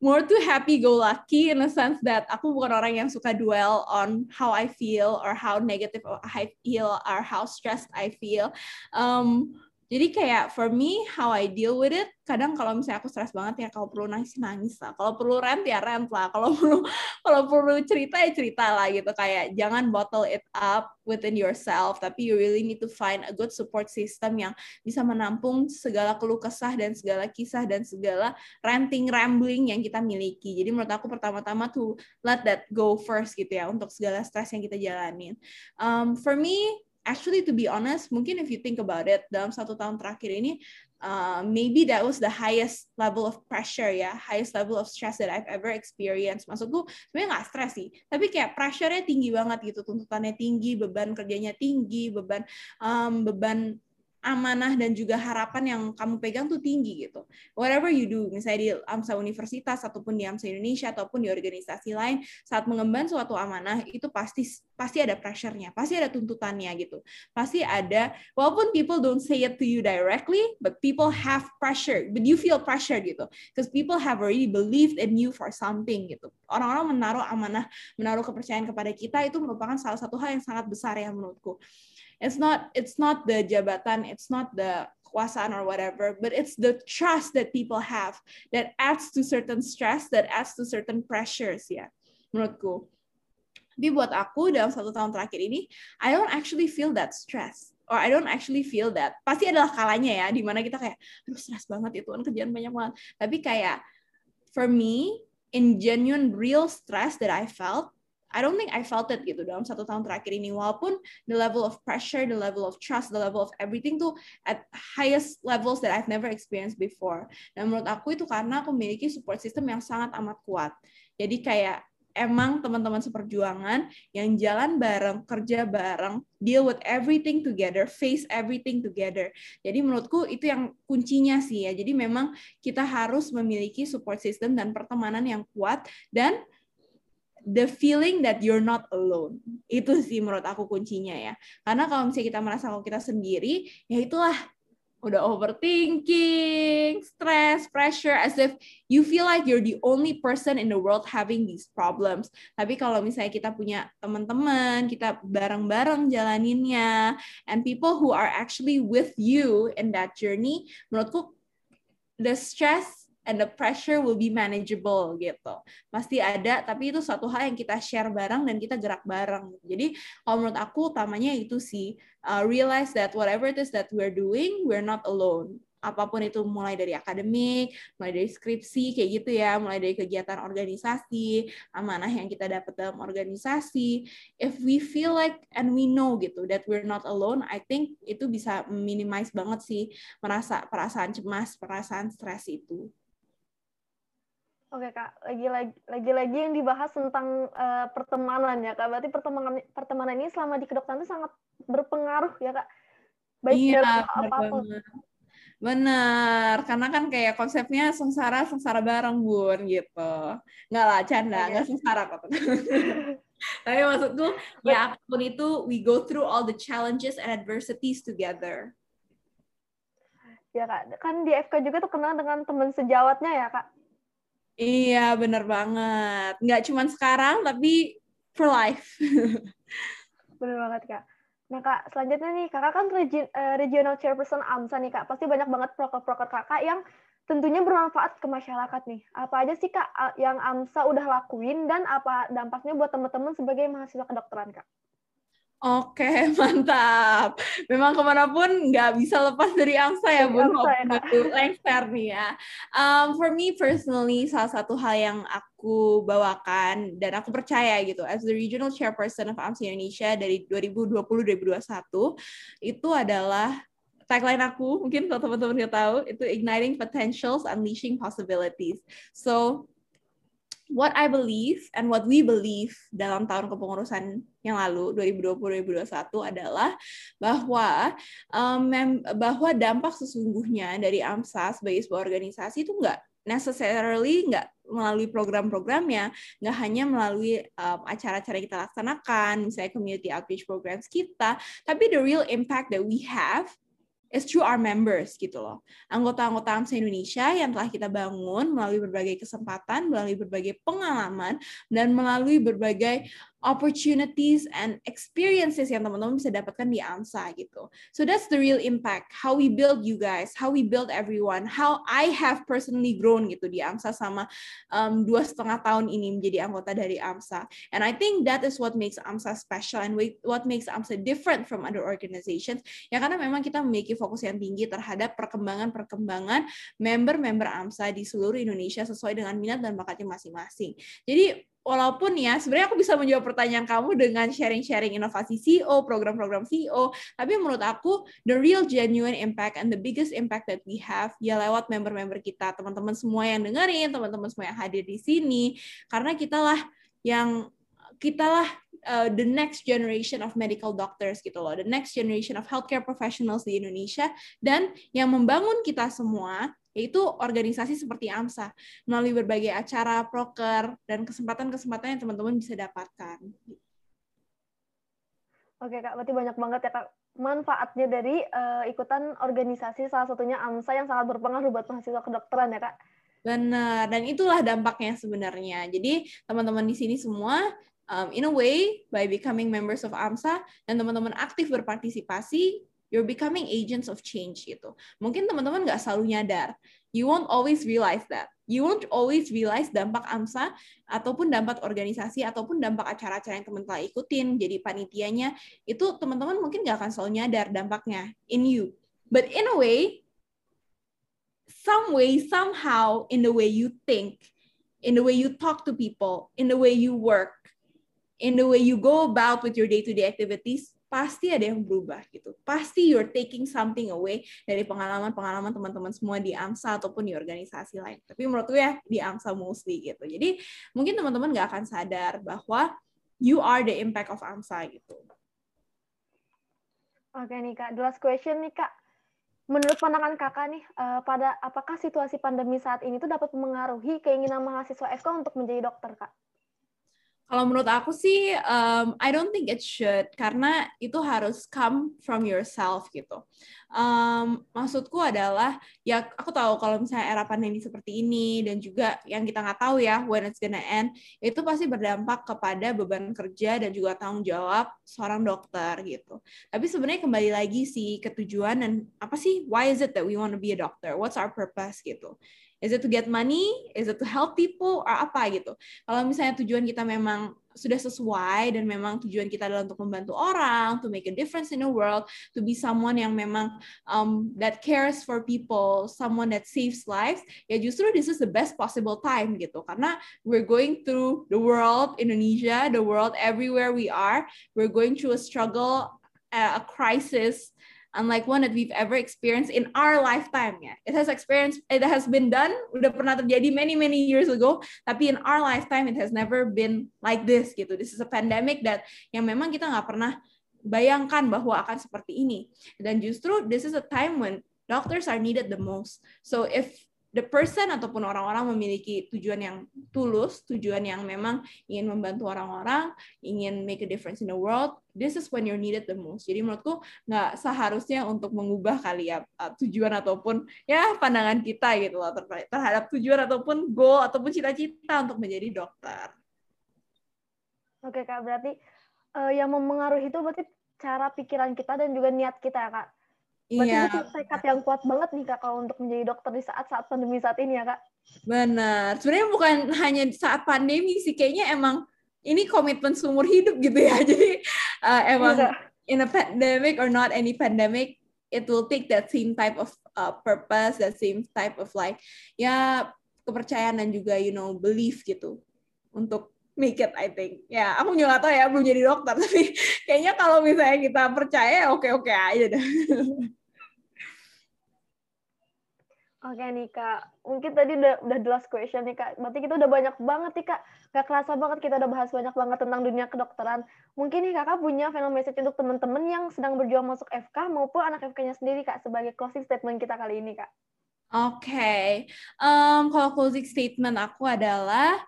more to happy go lucky in a sense that aku bukan orang yang suka dwell on how I feel or how negative I feel or how stressed I feel. Um, jadi kayak for me how I deal with it kadang kalau misalnya aku stres banget ya kalau perlu nangis nangis lah. Kalau perlu rant ya rant lah. Kalau perlu kalau perlu cerita ya cerita lah gitu. Kayak jangan bottle it up within yourself tapi you really need to find a good support system yang bisa menampung segala keluh kesah dan segala kisah dan segala ranting rambling yang kita miliki. Jadi menurut aku pertama-tama tuh let that go first gitu ya untuk segala stres yang kita jalanin. Um, for me actually to be honest, mungkin if you think about it, dalam satu tahun terakhir ini, uh, maybe that was the highest level of pressure ya, highest level of stress that I've ever experienced. Maksudku sebenarnya nggak stres sih, tapi kayak pressure-nya tinggi banget gitu, tuntutannya tinggi, beban kerjanya tinggi, beban um, beban amanah dan juga harapan yang kamu pegang tuh tinggi gitu. Whatever you do, misalnya di AMSA Universitas ataupun di AMSA Indonesia ataupun di organisasi lain, saat mengemban suatu amanah itu pasti pasti ada pressure-nya, pasti ada tuntutannya gitu. Pasti ada walaupun people don't say it to you directly, but people have pressure, but you feel pressure gitu. Because people have already believed in you for something gitu. Orang-orang menaruh amanah, menaruh kepercayaan kepada kita itu merupakan salah satu hal yang sangat besar ya menurutku it's not it's not the jabatan it's not the kekuasaan or whatever but it's the trust that people have that adds to certain stress that adds to certain pressures ya menurutku. Tapi buat aku dalam satu tahun terakhir ini I don't actually feel that stress or I don't actually feel that pasti adalah kalanya ya di mana kita kayak aduh stres banget itu kan kerjaan banyak banget. Tapi kayak for me in genuine real stress that I felt I don't think I felt it gitu dalam satu tahun terakhir ini walaupun the level of pressure, the level of trust, the level of everything tuh at highest levels that I've never experienced before. Dan menurut aku itu karena aku memiliki support system yang sangat amat kuat. Jadi kayak emang teman-teman seperjuangan yang jalan bareng, kerja bareng, deal with everything together, face everything together. Jadi menurutku itu yang kuncinya sih ya. Jadi memang kita harus memiliki support system dan pertemanan yang kuat dan the feeling that you're not alone. Itu sih menurut aku kuncinya ya. Karena kalau misalnya kita merasa kalau kita sendiri, ya itulah udah overthinking, stress, pressure, as if you feel like you're the only person in the world having these problems. Tapi kalau misalnya kita punya teman-teman, kita bareng-bareng jalaninnya, and people who are actually with you in that journey, menurutku the stress and the pressure will be manageable gitu. Pasti ada, tapi itu suatu hal yang kita share bareng dan kita gerak bareng. Jadi kalau menurut aku utamanya itu sih uh, realize that whatever it is that we're doing, we're not alone apa pun itu mulai dari akademik, mulai dari skripsi kayak gitu ya, mulai dari kegiatan organisasi, amanah yang kita dapat dalam organisasi. If we feel like and we know gitu that we're not alone, I think itu bisa minimize banget sih merasa perasaan cemas, perasaan stres itu. Oke kak, lagi-lagi lagi-lagi yang dibahas tentang uh, pertemanan ya kak. Berarti pertemanan pertemanan ini selama di kedokteran itu sangat berpengaruh ya kak. Baik iya, apa pun. Bener, karena kan kayak konsepnya sengsara sengsara bareng bun gitu. Nggak lah, canda, nggak sengsara kok. Tapi maksudku ya apa pun itu we go through all the challenges and adversities together. Ya kak, kan di FK juga tuh kenal dengan teman sejawatnya ya kak. Iya, bener banget. Nggak cuma sekarang, tapi for life. bener banget kak. Nah kak, selanjutnya nih, kakak kan regi uh, regional chairperson AMSA nih kak. Pasti banyak banget proker-proker kakak yang tentunya bermanfaat ke masyarakat nih. Apa aja sih kak yang AMSA udah lakuin dan apa dampaknya buat teman-teman sebagai mahasiswa kedokteran kak? Oke, mantap. Memang ke mana pun nggak bisa lepas dari angsa ya, Bun. Lengser nih ya. Um, for me personally, salah satu hal yang aku bawakan dan aku percaya gitu, as the regional chairperson of AMSA Indonesia dari 2020-2021, itu adalah tagline aku, mungkin kalau teman-teman nggak tahu, itu igniting potentials, unleashing possibilities. So, what I believe and what we believe dalam tahun kepengurusan yang lalu 2020-2021 adalah bahwa um, bahwa dampak sesungguhnya dari AMSA sebagai sebuah organisasi itu enggak necessarily nggak melalui program-programnya, nggak hanya melalui um, acara-acara yang kita laksanakan, misalnya community outreach programs kita, tapi the real impact that we have is through our members gitu loh. Anggota-anggota AMSA Indonesia yang telah kita bangun melalui berbagai kesempatan, melalui berbagai pengalaman, dan melalui berbagai opportunities and experiences yang teman-teman bisa dapatkan di AMSA gitu. So that's the real impact. How we build you guys, how we build everyone, how I have personally grown gitu di AMSA sama um, dua setengah tahun ini menjadi anggota dari AMSA. And I think that is what makes AMSA special and what makes AMSA different from other organizations. Ya karena memang kita memiliki fokus yang tinggi terhadap perkembangan-perkembangan member-member AMSA di seluruh Indonesia sesuai dengan minat dan bakatnya masing-masing. Jadi walaupun ya sebenarnya aku bisa menjawab pertanyaan kamu dengan sharing-sharing inovasi CEO, program-program CEO, tapi menurut aku the real genuine impact and the biggest impact that we have ya lewat member-member kita, teman-teman semua yang dengerin, teman-teman semua yang hadir di sini, karena kita lah yang kita lah uh, the next generation of medical doctors gitu loh, the next generation of healthcare professionals di Indonesia. Dan yang membangun kita semua yaitu organisasi seperti AMSA melalui berbagai acara, proker, dan kesempatan-kesempatan yang teman-teman bisa dapatkan. Oke Kak, berarti banyak banget ya Kak manfaatnya dari uh, ikutan organisasi salah satunya AMSA yang sangat berpengaruh buat mahasiswa kedokteran ya Kak. Benar, dan itulah dampaknya sebenarnya. Jadi teman-teman di sini semua um, in a way by becoming members of AMSA dan teman-teman aktif berpartisipasi You're becoming agents of change gitu. Mungkin teman-teman nggak selalu nyadar. You won't always realize that. You won't always realize dampak AMSA ataupun dampak organisasi ataupun dampak acara-acara yang teman teman ikutin jadi panitianya itu teman-teman mungkin nggak akan selalu nyadar dampaknya in you. But in a way, some way, somehow, in the way you think, in the way you talk to people, in the way you work, in the way you go about with your day-to-day activities, pasti ada yang berubah gitu. Pasti you're taking something away dari pengalaman-pengalaman teman-teman semua di AMSA ataupun di organisasi lain. Tapi menurut gue ya di AMSA mostly gitu. Jadi mungkin teman-teman nggak akan sadar bahwa you are the impact of AMSA gitu. Oke nih Kak, the last question nih Kak. Menurut pandangan kakak nih, uh, pada apakah situasi pandemi saat ini tuh dapat mengaruhi keinginan mahasiswa FK untuk menjadi dokter, Kak? Kalau menurut aku sih, um, I don't think it should karena itu harus come from yourself gitu. Um, maksudku adalah ya aku tahu kalau misalnya era pandemi seperti ini dan juga yang kita nggak tahu ya when it's gonna end itu pasti berdampak kepada beban kerja dan juga tanggung jawab seorang dokter gitu. Tapi sebenarnya kembali lagi sih ketujuan dan apa sih why is it that we want to be a doctor? What's our purpose gitu? Is it to get money? Is it to help people? Or apa gitu? Kalau misalnya tujuan kita memang sudah sesuai dan memang tujuan kita adalah untuk membantu orang, to make a difference in the world, to be someone yang memang um, that cares for people, someone that saves lives, ya justru this is the best possible time gitu. Karena we're going through the world, Indonesia, the world everywhere we are, we're going through a struggle, a crisis, unlike one that we've ever experienced in our lifetime ya. It has experienced, it has been done, udah pernah terjadi many many years ago, tapi in our lifetime it has never been like this gitu. This is a pandemic that yang memang kita nggak pernah bayangkan bahwa akan seperti ini. Dan justru this is a time when doctors are needed the most. So if the person ataupun orang-orang memiliki tujuan yang tulus, tujuan yang memang ingin membantu orang-orang, ingin make a difference in the world, this is when you're needed the most. Jadi menurutku nggak seharusnya untuk mengubah kali ya uh, tujuan ataupun ya pandangan kita gitu loh terhadap tujuan ataupun goal ataupun cita-cita untuk menjadi dokter. Oke kak, berarti uh, yang mempengaruhi itu berarti cara pikiran kita dan juga niat kita ya kak. Berarti iya. butuh tekad yang kuat banget nih kak kalau untuk menjadi dokter di saat-saat pandemi saat ini ya kak. Benar. Sebenarnya bukan hanya saat pandemi sih, kayaknya emang ini komitmen seumur hidup gitu ya. Jadi uh, emang iya. in a pandemic or not any pandemic, it will take that same type of uh, purpose, that same type of like ya kepercayaan dan juga you know belief gitu untuk make it I think. Ya, aku juga gak tahu ya belum jadi dokter tapi kayaknya kalau misalnya kita percaya oke-oke aja deh. Oke nih Kak, mungkin tadi udah, udah the last question nih Kak. Berarti kita udah banyak banget nih Kak. Gak kerasa banget kita udah bahas banyak banget tentang dunia kedokteran. Mungkin nih Kakak punya final message untuk teman-teman yang sedang berjuang masuk FK maupun anak FK-nya sendiri Kak sebagai closing statement kita kali ini Kak. Oke, okay. um, kalau closing statement aku adalah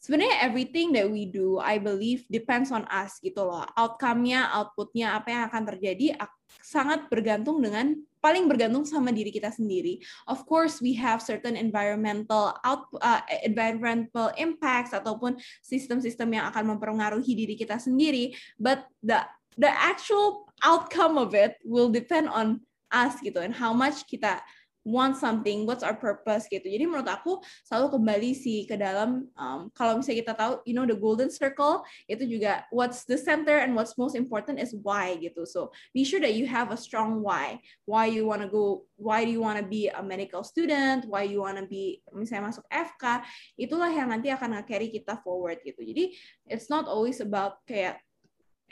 sebenarnya everything that we do, I believe depends on us gitu loh. Outcome-nya, output-nya, apa yang akan terjadi sangat bergantung dengan paling bergantung sama diri kita sendiri. Of course, we have certain environmental out uh, environmental impacts ataupun sistem-sistem yang akan mempengaruhi diri kita sendiri, but the the actual outcome of it will depend on us gitu and how much kita want something, what's our purpose gitu. Jadi menurut aku selalu kembali sih ke dalam um, kalau misalnya kita tahu, you know, the golden circle itu juga what's the center and what's most important is why gitu. So be sure that you have a strong why. Why you wanna go, why do you wanna be a medical student, why you wanna be misalnya masuk FK, itulah yang nanti akan nge-carry kita forward gitu. Jadi it's not always about kayak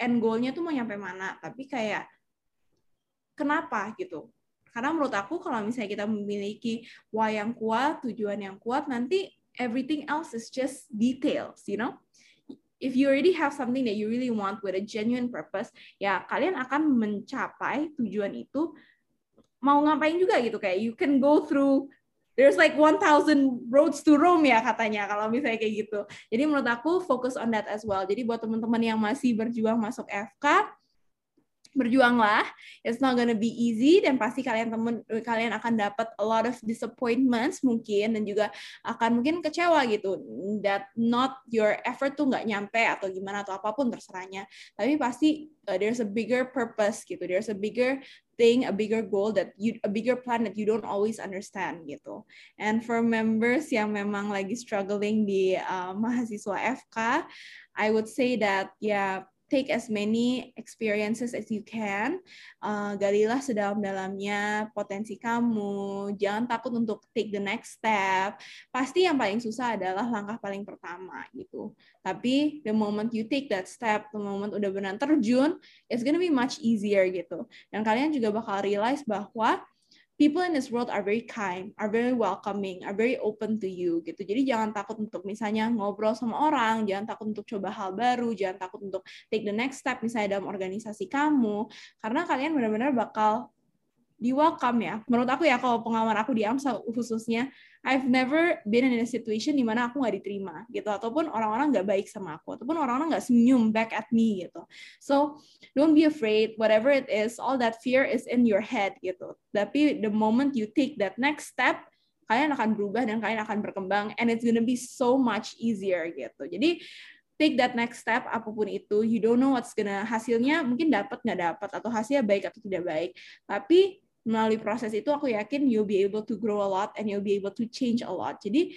end goal-nya tuh mau nyampe mana, tapi kayak kenapa gitu karena menurut aku kalau misalnya kita memiliki why yang kuat, tujuan yang kuat, nanti everything else is just details, you know? If you already have something that you really want with a genuine purpose, ya kalian akan mencapai tujuan itu mau ngapain juga gitu kayak you can go through there's like 1000 roads to Rome ya katanya kalau misalnya kayak gitu. Jadi menurut aku fokus on that as well. Jadi buat teman-teman yang masih berjuang masuk FK, berjuanglah. It's not gonna be easy dan pasti kalian temen kalian akan dapat a lot of disappointments mungkin dan juga akan mungkin kecewa gitu that not your effort tuh nggak nyampe atau gimana atau apa pun terserahnya. Tapi pasti uh, there's a bigger purpose gitu. There's a bigger thing, a bigger goal that you a bigger plan that you don't always understand gitu. And for members yang memang lagi struggling di uh, mahasiswa FK, I would say that ya yeah, take as many experiences as you can. Uh, galilah sedalam-dalamnya potensi kamu. Jangan takut untuk take the next step. Pasti yang paling susah adalah langkah paling pertama gitu. Tapi the moment you take that step, the moment udah benar terjun, it's gonna be much easier gitu. Dan kalian juga bakal realize bahwa people in this world are very kind, are very welcoming, are very open to you gitu. Jadi jangan takut untuk misalnya ngobrol sama orang, jangan takut untuk coba hal baru, jangan takut untuk take the next step misalnya dalam organisasi kamu, karena kalian benar-benar bakal di welcome ya. Menurut aku ya kalau pengalaman aku di AMSA khususnya, I've never been in a situation di mana aku nggak diterima gitu, ataupun orang-orang nggak baik sama aku, ataupun orang-orang nggak senyum back at me gitu. So don't be afraid, whatever it is, all that fear is in your head gitu. Tapi the moment you take that next step, kalian akan berubah dan kalian akan berkembang, and it's gonna be so much easier gitu. Jadi take that next step apa pun itu you don't know what's gonna hasilnya mungkin dapat nggak dapat atau hasilnya baik atau tidak baik tapi melalui proses itu aku yakin you'll be able to grow a lot and you'll be able to change a lot. Jadi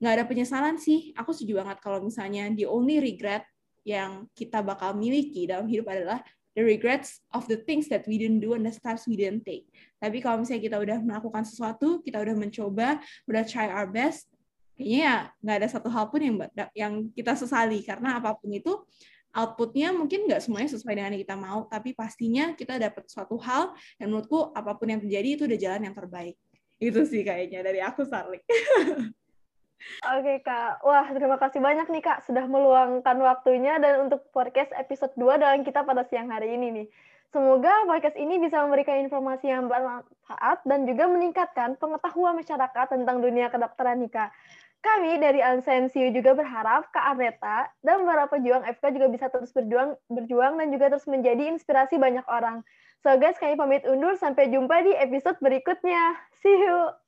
nggak ada penyesalan sih. Aku setuju banget kalau misalnya the only regret yang kita bakal miliki dalam hidup adalah the regrets of the things that we didn't do and the steps we didn't take. Tapi kalau misalnya kita udah melakukan sesuatu, kita udah mencoba, udah try our best, kayaknya ya nggak ada satu hal pun yang yang kita sesali karena apa pun itu outputnya mungkin nggak semuanya sesuai dengan yang kita mau, tapi pastinya kita dapat suatu hal, dan menurutku apa pun yang terjadi itu udah jalan yang terbaik. Itu sih kayaknya dari aku, Sarlik. Oke Kak, wah terima kasih banyak nih Kak sudah meluangkan waktunya dan untuk podcast episode 2 dalam kita pada siang hari ini nih. Semoga podcast ini bisa memberikan informasi yang bermanfaat dan juga meningkatkan pengetahuan masyarakat tentang dunia kedokteran nih Kak. Kami dari Ansensiu juga berharap Kak Arneta dan para pejuang FK juga bisa terus berjuang, berjuang dan juga terus menjadi inspirasi banyak orang. So guys, kami pamit undur. Sampai jumpa di episode berikutnya. See you!